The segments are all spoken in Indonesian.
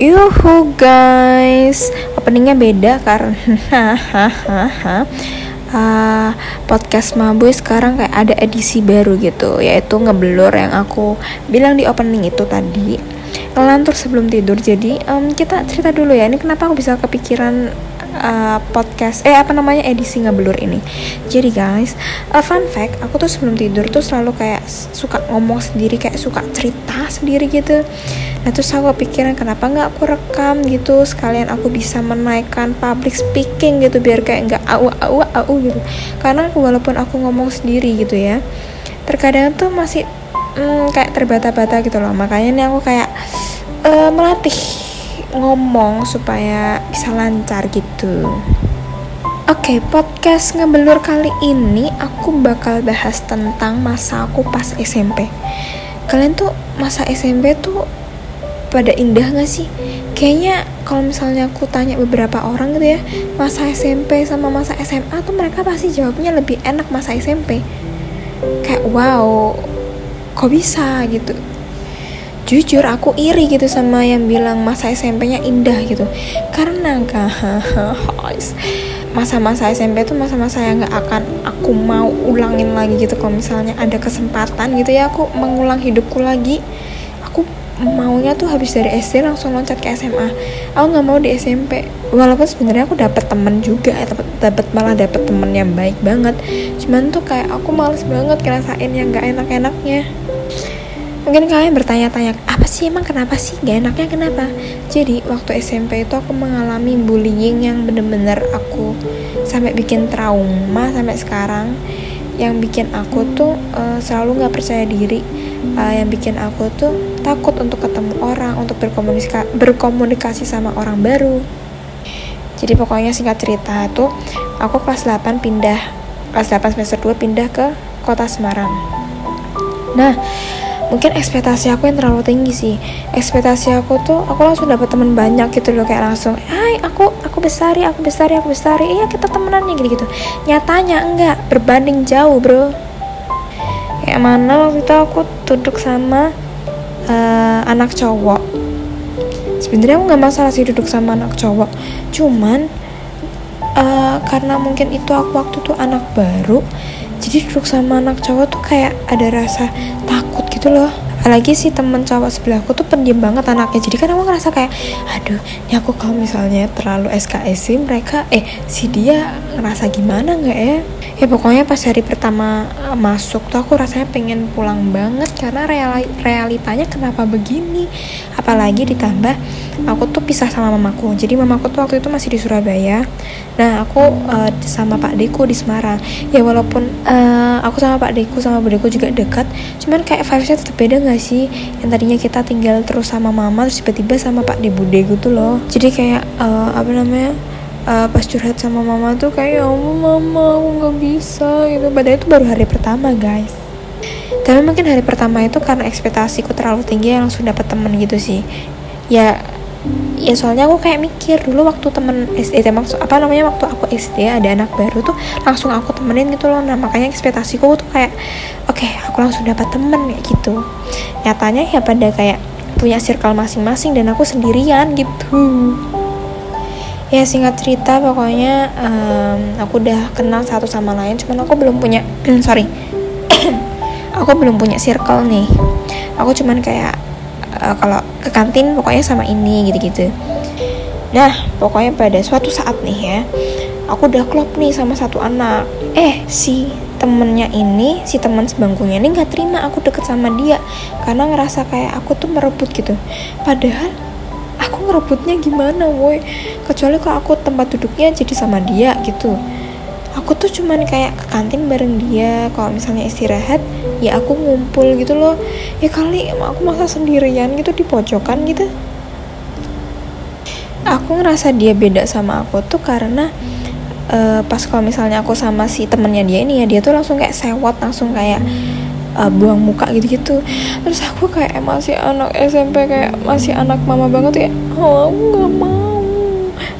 Yuhu guys, openingnya beda karena uh, podcast Maboy sekarang kayak ada edisi baru gitu, yaitu ngeblur yang aku bilang di opening itu tadi ngelantur sebelum tidur. Jadi um, kita cerita dulu ya, ini kenapa aku bisa kepikiran uh, podcast eh apa namanya edisi ngeblur ini. Jadi guys uh, fun fact aku tuh sebelum tidur tuh selalu kayak suka ngomong sendiri kayak suka cerita sendiri gitu. Nah terus aku pikiran kenapa nggak aku rekam gitu sekalian aku bisa menaikkan public speaking gitu biar kayak nggak au au au gitu. Karena walaupun aku ngomong sendiri gitu ya terkadang tuh masih hmm, kayak terbata-bata gitu loh. Makanya ini aku kayak uh, melatih ngomong supaya bisa lancar gitu. Oke, okay, podcast ngebelur kali ini aku bakal bahas tentang masa aku pas SMP. Kalian tuh masa SMP tuh pada indah gak sih? Kayaknya kalau misalnya aku tanya beberapa orang gitu ya, masa SMP sama masa SMA tuh mereka pasti jawabnya lebih enak masa SMP. Kayak wow, kok bisa gitu jujur aku iri gitu sama yang bilang masa SMP-nya indah gitu. Karena guys masa-masa SMP tuh masa-masa yang gak akan aku mau ulangin lagi gitu. Kalau misalnya ada kesempatan gitu ya aku mengulang hidupku lagi. Aku maunya tuh habis dari SD langsung loncat ke SMA aku nggak mau di SMP walaupun sebenarnya aku dapat temen juga dapat dapat malah dapat temen yang baik banget. Cuman tuh kayak aku males banget ngerasain yang gak enak-enaknya Mungkin kalian bertanya-tanya, apa sih emang kenapa sih? Gak enaknya kenapa? Jadi, waktu SMP itu aku mengalami bullying yang bener-bener aku sampai bikin trauma sampai sekarang. Yang bikin aku tuh uh, selalu gak percaya diri. Uh, yang bikin aku tuh takut untuk ketemu orang, untuk berkomunikasi, berkomunikasi sama orang baru. Jadi pokoknya singkat cerita tuh, aku kelas 8 pindah, kelas 8 semester 2 pindah ke kota Semarang. Nah, mungkin ekspektasi aku yang terlalu tinggi sih. Ekspektasi aku tuh aku langsung dapat teman banyak gitu loh kayak langsung hai aku aku besari aku besari aku besari iya kita temenannya gitu gitu nyatanya enggak berbanding jauh bro. Kayak mana waktu itu aku duduk sama uh, anak cowok. Sebenarnya aku nggak masalah sih duduk sama anak cowok. Cuman uh, karena mungkin itu aku waktu tuh anak baru jadi duduk sama anak cowok tuh kayak ada rasa takut gitu loh apalagi si temen cowok sebelahku tuh pendiam banget anaknya. Jadi kan aku ngerasa kayak aduh ini aku kalau misalnya terlalu SKS sih mereka eh si dia ngerasa gimana nggak ya? Ya pokoknya pas hari pertama eh, masuk tuh aku rasanya pengen pulang banget karena reali realitanya kenapa begini? Apalagi ditambah aku tuh pisah sama mamaku. Jadi mamaku tuh waktu itu masih di Surabaya. Nah aku uh, sama Pak Deku di Semarang. Ya walaupun uh, aku sama Pak Deku sama Bu Deku juga dekat cuman kayak vibesnya tetap beda gak sih? Yang tadinya kita tinggal terus sama mama terus tiba-tiba sama Pak De Bude gitu loh. Jadi kayak uh, apa namanya uh, pas curhat sama mama tuh kayak ya mama aku nggak bisa gitu. Padahal itu baru hari pertama guys. Tapi mungkin hari pertama itu karena ekspektasiku terlalu tinggi yang langsung dapat temen gitu sih. Ya ya soalnya aku kayak mikir dulu waktu temen SD maksud apa namanya waktu aku SD ada anak baru tuh langsung aku temenin gitu loh. Nah makanya ekspektasiku tuh kayak oke okay, aku langsung dapat temen kayak gitu. Nyatanya ya pada kayak punya circle masing-masing dan aku sendirian gitu. Ya singkat cerita pokoknya um, aku udah kenal satu sama lain cuman aku belum punya sorry aku belum punya circle nih. Aku cuman kayak uh, kalau ke kantin pokoknya sama ini gitu-gitu. Nah pokoknya pada suatu saat nih ya aku udah klop nih sama satu anak. Eh si temennya ini si teman sebangkunya ini nggak terima aku deket sama dia karena ngerasa kayak aku tuh merebut gitu. Padahal aku ngerebutnya gimana woi? Kecuali kalau aku tempat duduknya jadi sama dia gitu aku tuh cuman kayak ke kantin bareng dia. Kalau misalnya istirahat ya aku ngumpul gitu loh. Ya kali aku masa sendirian gitu di pojokan gitu. Aku ngerasa dia beda sama aku tuh karena uh, pas kalau misalnya aku sama si temennya dia ini ya dia tuh langsung kayak sewot langsung kayak uh, buang muka gitu-gitu. Terus aku kayak masih anak SMP kayak masih anak mama banget ya oh aku nggak mau.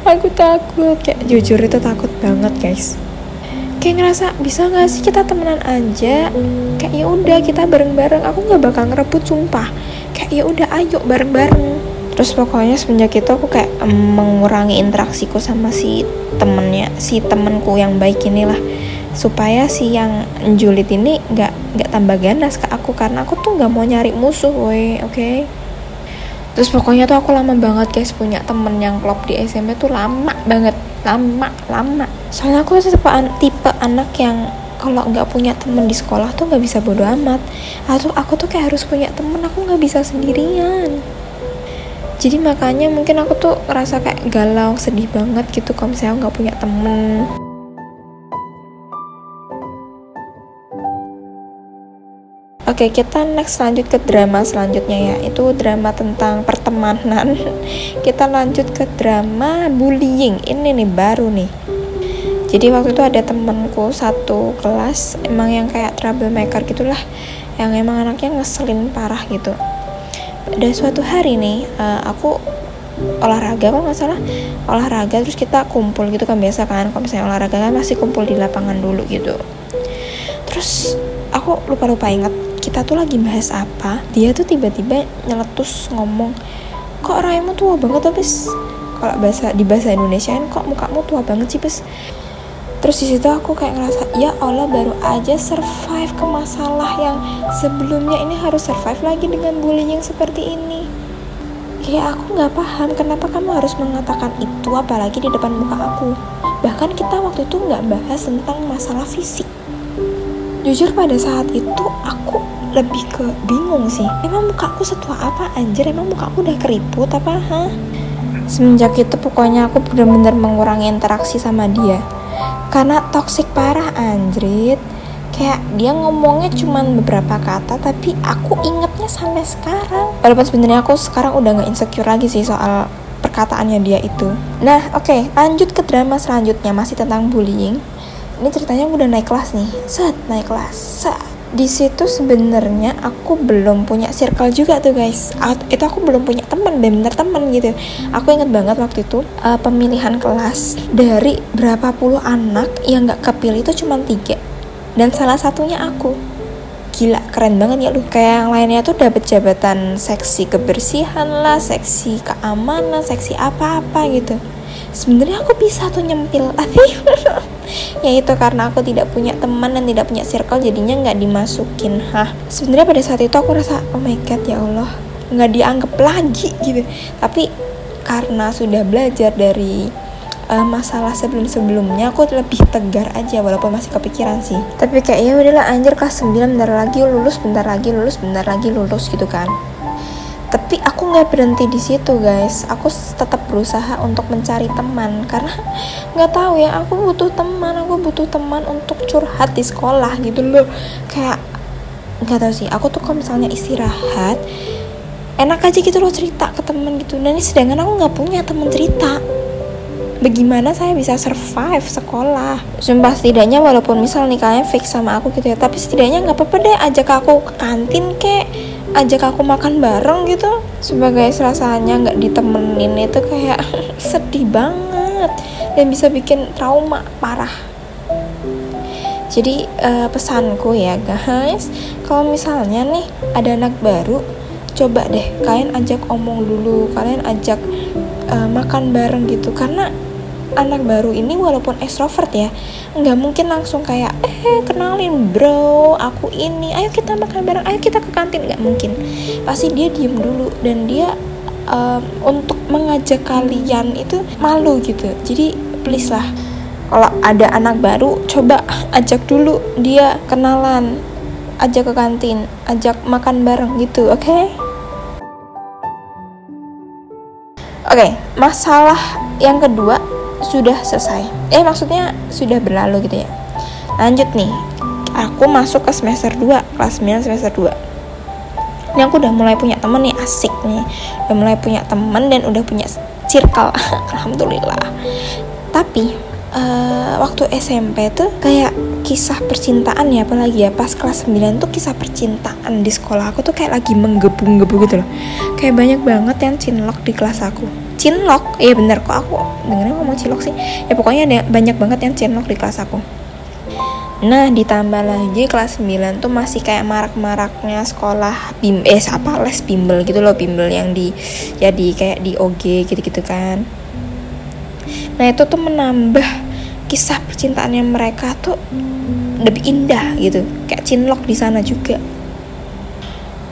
Aku takut. Kayak jujur itu takut banget guys kayak ngerasa bisa nggak sih kita temenan aja? Kayak ya udah kita bareng-bareng. Aku nggak bakal ngerebut sumpah. Kayak ya udah ayo bareng-bareng. Terus pokoknya semenjak itu aku kayak um, mengurangi interaksiku sama si temennya si temenku yang baik inilah. Supaya si yang julid ini nggak nggak tambah ganas ke aku karena aku tuh nggak mau nyari musuh woi oke? Okay? terus pokoknya tuh aku lama banget guys punya temen yang klop di SMP tuh lama banget lama lama. Soalnya aku tipe, tipe anak yang kalau nggak punya temen di sekolah tuh nggak bisa bodo amat. Atau aku tuh kayak harus punya temen aku nggak bisa sendirian. Jadi makanya mungkin aku tuh rasa kayak galau sedih banget gitu kalau misalnya nggak punya temen Oke, kita next lanjut ke drama selanjutnya ya. Itu drama tentang pertemanan. kita lanjut ke drama bullying. Ini nih baru nih. Jadi waktu itu ada temenku satu kelas emang yang kayak troublemaker gitulah, yang emang anaknya ngeselin parah gitu. Pada suatu hari nih, uh, aku olahraga kok nggak salah olahraga terus kita kumpul gitu kan biasa kan kalau misalnya olahraga kan masih kumpul di lapangan dulu gitu terus aku lupa lupa inget kita tuh lagi bahas apa dia tuh tiba-tiba nyeletus ngomong kok raimu tua banget tapi kalau bahasa di bahasa Indonesia kan kok mukamu tua banget sih bes? Terus di situ aku kayak ngerasa ya Allah baru aja survive ke masalah yang sebelumnya. Ini harus survive lagi dengan bullying seperti ini. Kayak aku nggak paham kenapa kamu harus mengatakan itu apalagi di depan muka aku. Bahkan kita waktu itu nggak bahas tentang masalah fisik. Jujur pada saat itu aku lebih ke bingung sih. Emang mukaku setua apa anjir? Emang mukaku udah keriput apa ha semenjak itu pokoknya aku bener-bener mengurangi interaksi sama dia. Karena toksik parah anjrit. Kayak dia ngomongnya cuman beberapa kata tapi aku ingetnya sampai sekarang. Walaupun sebenarnya aku sekarang udah nggak insecure lagi sih soal perkataannya dia itu. Nah oke okay, lanjut ke drama selanjutnya masih tentang bullying. Ini ceritanya udah naik kelas nih. Set naik kelas. Set di situ sebenarnya aku belum punya circle juga tuh guys. Itu aku belum punya teman bener teman gitu. Aku inget banget waktu itu uh, pemilihan kelas dari berapa puluh anak yang nggak kepilih itu cuma tiga. Dan salah satunya aku gila keren banget ya lu. Kayak yang lainnya tuh dapat jabatan seksi kebersihan lah seksi keamanan seksi apa-apa gitu. Sebenarnya aku bisa tuh nyempil tapi ya itu karena aku tidak punya teman dan tidak punya circle jadinya nggak dimasukin. Hah? Sebenarnya pada saat itu aku rasa oh my god ya Allah nggak dianggap lagi gitu. Tapi karena sudah belajar dari uh, masalah sebelum-sebelumnya aku lebih tegar aja walaupun masih kepikiran sih. Tapi kayak ya udahlah anjir kelas 9 bentar lagi lulus bentar lagi lulus bentar lagi lulus gitu kan. Tapi aku nggak berhenti di situ guys. Aku tetap berusaha untuk mencari teman karena nggak tahu ya aku butuh teman aku butuh teman untuk curhat di sekolah gitu loh. Kayak nggak tahu sih aku tuh kalau misalnya istirahat enak aja gitu loh cerita ke teman gitu. Dan ini sedangkan aku nggak punya teman cerita bagaimana saya bisa survive sekolah? Sumpah setidaknya walaupun misal nih kalian fix sama aku gitu ya tapi setidaknya nggak apa-apa deh ajak aku ke kantin kek. Ajak aku makan bareng gitu. Sebagai rasanya nggak ditemenin itu kayak sedih banget. Dan bisa bikin trauma parah. Jadi uh, pesanku ya guys. Kalau misalnya nih ada anak baru coba deh kalian ajak omong dulu kalian ajak uh, makan bareng gitu. Karena anak baru ini walaupun extrovert ya nggak mungkin langsung kayak eh kenalin bro aku ini ayo kita makan bareng ayo kita ke kantin. Nggak mungkin. Pasti dia diem dulu dan dia um, untuk mengajak kalian itu malu gitu. Jadi please lah kalau ada anak baru coba ajak dulu dia kenalan ajak ke kantin ajak makan bareng gitu oke? Okay? Oke, okay, masalah yang kedua sudah selesai. Eh maksudnya sudah berlalu gitu ya. Lanjut nih. Aku masuk ke semester 2 kelas 9 semester 2 ini aku udah mulai punya temen nih asik nih. Udah mulai punya temen dan udah punya circle. Alhamdulillah. Tapi uh, waktu SMP tuh kayak kisah percintaan ya apalagi ya. Pas kelas 9 tuh kisah percintaan di sekolah aku tuh kayak lagi menggebu-gebu gitu loh. Kayak banyak banget yang cinlok di kelas aku cinlok. Iya bener kok aku dengerin ngomong cilok sih. Ya pokoknya ada banyak banget yang cinlok di kelas aku. Nah ditambah lagi kelas 9 tuh masih kayak marak-maraknya sekolah bim eh apa les bimbel gitu loh bimbel yang di ya kayak di OG gitu-gitu kan. Nah itu tuh menambah kisah percintaannya mereka tuh lebih indah gitu. Kayak cinlok di sana juga.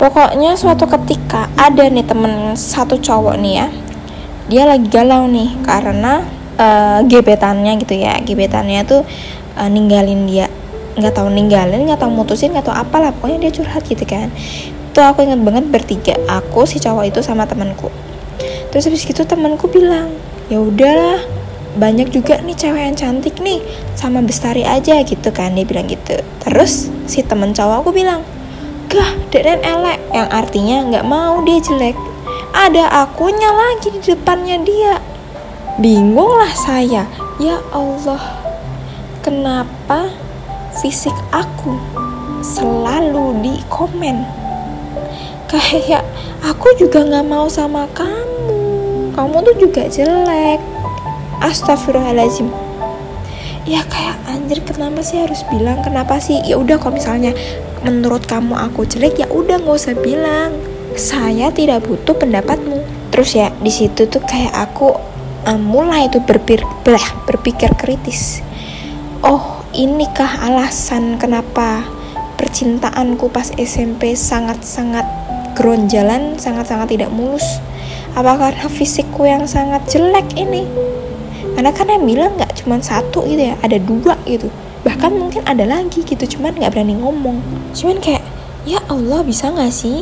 Pokoknya suatu ketika ada nih temen satu cowok nih ya Dia lagi galau nih karena uh, gebetannya gitu ya. Gebetannya tuh uh, ninggalin dia. Nggak tahu ninggalin nggak tahu mutusin nggak tahu apalah. Pokoknya dia curhat gitu kan. Tuh aku inget banget bertiga aku si cowok itu sama temanku. Terus habis gitu temanku bilang ya udahlah banyak juga nih cewek yang cantik nih sama bestari aja gitu kan dia bilang gitu. Terus si temen cowok aku bilang gah dan elek. Yang artinya nggak mau dia jelek ada akunya lagi di depannya dia. Bingung lah saya. Ya Allah kenapa fisik aku selalu di komen? Kayak aku juga nggak mau sama kamu. Kamu tuh juga jelek. Astagfirullahaladzim. Ya kayak anjir kenapa sih harus bilang? Kenapa sih? Ya udah kalau misalnya menurut kamu aku jelek ya udah nggak usah bilang saya tidak butuh pendapatmu terus ya di situ tuh kayak aku um, mulai tuh berpikir berpikir kritis oh inikah alasan kenapa percintaanku pas SMP sangat-sangat geronjalan, sangat-sangat tidak mulus? Apa karena fisikku yang sangat jelek ini? Karena kan yang bilang nggak cuma satu gitu ya, ada dua gitu. Bahkan mungkin ada lagi gitu, cuman nggak berani ngomong. Cuman kayak, ya Allah bisa nggak sih?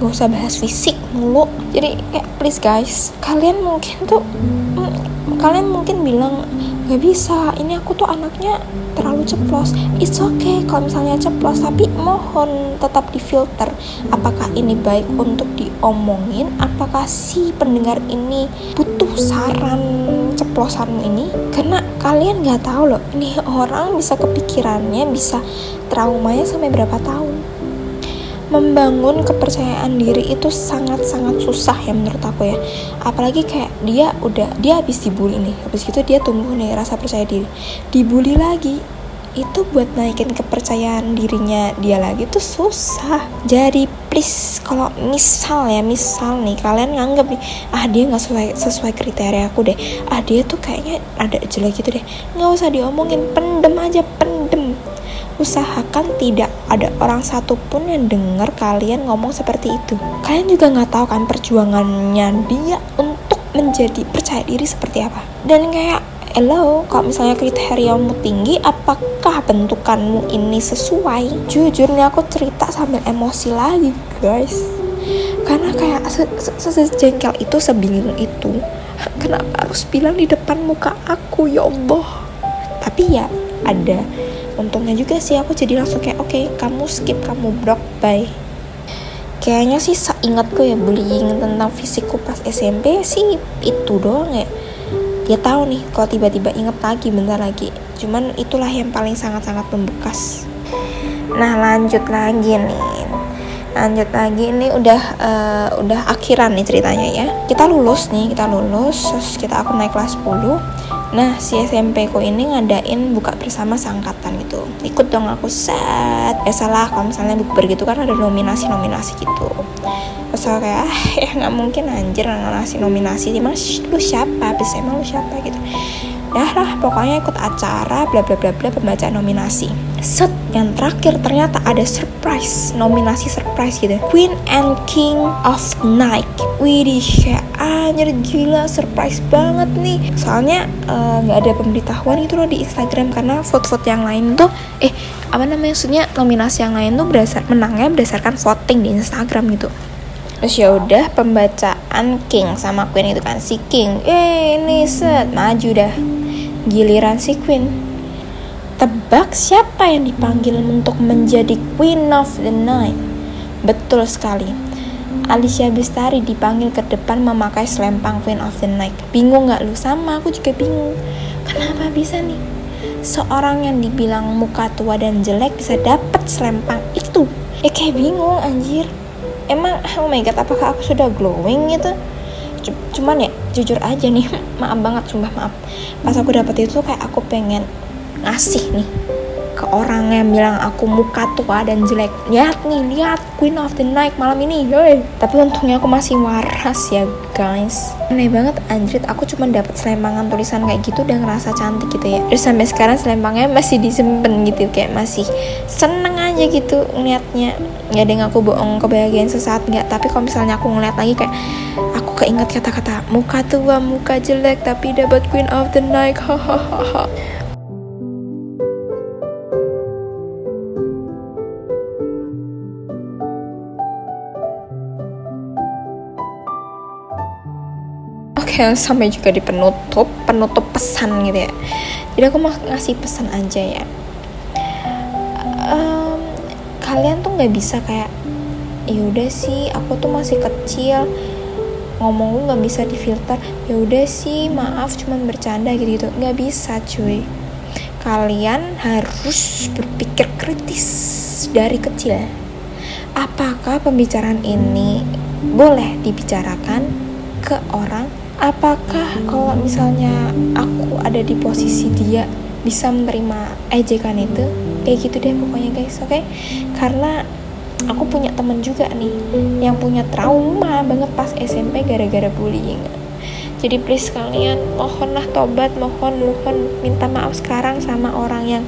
Gak usah bahas fisik mulu. Jadi kayak please guys, kalian mungkin tuh, mm, kalian mungkin bilang gak bisa ini aku tuh anaknya terlalu ceplos. It's okay kalau misalnya ceplos tapi mohon tetap difilter. Apakah ini baik untuk diomongin? Apakah si pendengar ini butuh saran ceplosan ini? Karena kalian nggak tahu loh ini orang bisa kepikirannya bisa traumanya sampai berapa tahun membangun kepercayaan diri itu sangat-sangat susah ya menurut aku ya. Apalagi kayak dia udah dia habis dibully nih. Habis itu dia tumbuh nih rasa percaya diri. Dibully lagi itu buat naikin kepercayaan dirinya dia lagi tuh susah. Jadi please kalau misal ya misal nih kalian nganggep nih ah dia nggak sesuai sesuai kriteria aku deh. Ah dia tuh kayaknya ada jelek gitu deh. Nggak usah diomongin pendem aja pendem usahakan tidak ada orang satupun yang dengar kalian ngomong seperti itu. Kalian juga nggak tahu kan perjuangannya dia untuk menjadi percaya diri seperti apa. Dan kayak hello, kalau misalnya kriteriamu tinggi, apakah bentukanmu ini sesuai? Jujur nih aku cerita sambil emosi lagi, guys. Karena kayak sejengkel itu, sebingung itu. Kenapa harus bilang di depan muka aku, ya Allah? Tapi ya ada untungnya juga sih aku jadi langsung kayak oke okay, kamu skip kamu block bye. Kayaknya sih seingatku ya bullying tentang fisikku pas SMP sih itu doang ya. Dia tahu nih kalau tiba-tiba inget lagi bentar lagi. Cuman itulah yang paling sangat-sangat membekas. Nah lanjut lagi nih. Lanjut lagi ini udah uh, udah akhiran nih ceritanya ya. Kita lulus nih kita lulus terus kita aku naik kelas 10 Nah, si SMP ku ini ngadain buka bersama sangkatan gitu. Ikut dong aku set. Ya salah kalau misalnya bukber gitu kan ada nominasi-nominasi gitu. Terus aku kayak, ah ya nggak mungkin anjir ngasih nominasi. Emang lu siapa? Bisa emang lu siapa gitu dah lah pokoknya ikut acara bla bla bla bla pembacaan nominasi set yang terakhir ternyata ada surprise nominasi surprise gitu Queen and King of Night Widih anjir gila surprise banget nih soalnya eh, nggak uh, ada pemberitahuan itu loh di Instagram karena vote-vote yang lain tuh eh apa namanya maksudnya nominasi yang lain tuh berdasar menangnya berdasarkan voting di Instagram gitu terus ya udah pembacaan King sama Queen itu kan si King eh ini set maju dah Giliran si Queen. Tebak siapa yang dipanggil untuk menjadi Queen of the Night? Betul sekali. Alicia Bestari dipanggil ke depan memakai selempang Queen of the Night. Bingung gak lu? Sama, aku juga bingung. Kenapa bisa nih? Seorang yang dibilang muka tua dan jelek bisa dapat selempang itu. Eh kayak bingung anjir. Emang, oh my god, apakah aku sudah glowing gitu? cuman ya jujur aja nih maaf banget sumpah maaf pas aku dapet itu kayak aku pengen ngasih nih ke orang yang bilang aku muka tua dan jelek. Lihat nih lihat Queen of the Night malam ini yoi. Tapi untungnya aku masih waras ya guys. Aneh banget anjrit. Aku cuma dapat selempangan tulisan kayak gitu udah ngerasa cantik gitu ya. Terus sampai sekarang selempangnya masih disimpan gitu kayak masih seneng aja gitu ngeliatnya. Nggak ada yang aku bohong kebahagiaan sesaat nggak. Tapi kalau misalnya aku ngeliat lagi kayak aku keinget kata-kata muka tua muka jelek tapi dapat Queen of the Night. Hahaha Oke, sampai juga di penutup, penutup pesan gitu ya. Jadi aku mau ngasih pesan aja ya. Um, kalian tuh nggak bisa kayak, ya udah sih, aku tuh masih kecil, ngomong lu nggak bisa difilter. Ya udah sih, maaf, cuman bercanda gitu gitu. Nggak bisa, cuy. Kalian harus berpikir kritis dari kecil. Apakah pembicaraan ini boleh dibicarakan ke orang apakah kalau misalnya aku ada di posisi dia bisa menerima ejekan itu kayak gitu deh pokoknya guys oke okay? karena aku punya temen juga nih yang punya trauma banget pas SMP gara-gara bullying jadi please kalian mohonlah tobat mohon mohon minta maaf sekarang sama orang yang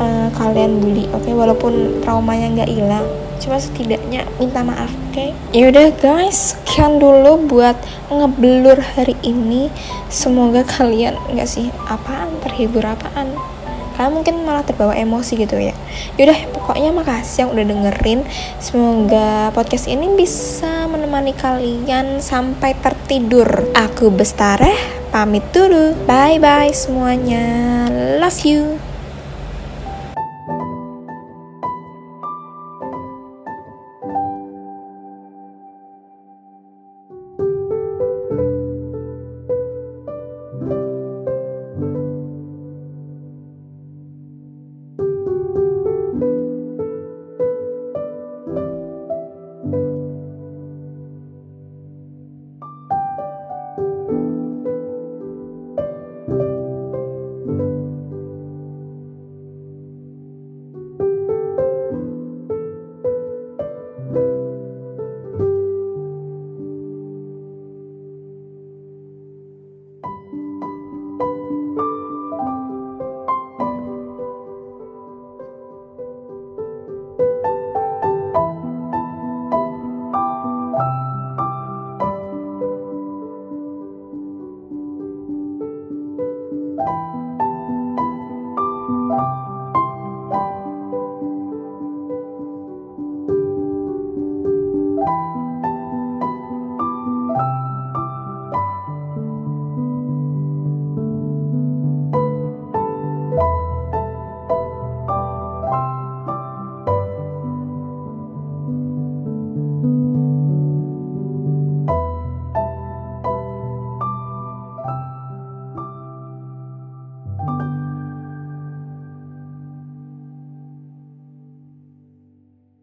uh, kalian bully oke okay? walaupun traumanya nggak hilang cuma setidaknya minta maaf oke? Okay? yaudah guys. Sekian dulu buat ngeblur hari ini. Semoga kalian nggak sih apaan? Terhibur apaan? Kalian mungkin malah terbawa emosi gitu ya. Yaudah pokoknya makasih yang udah dengerin. Semoga podcast ini bisa menemani kalian sampai tertidur. Aku Bestare pamit dulu. Bye bye semuanya. Love you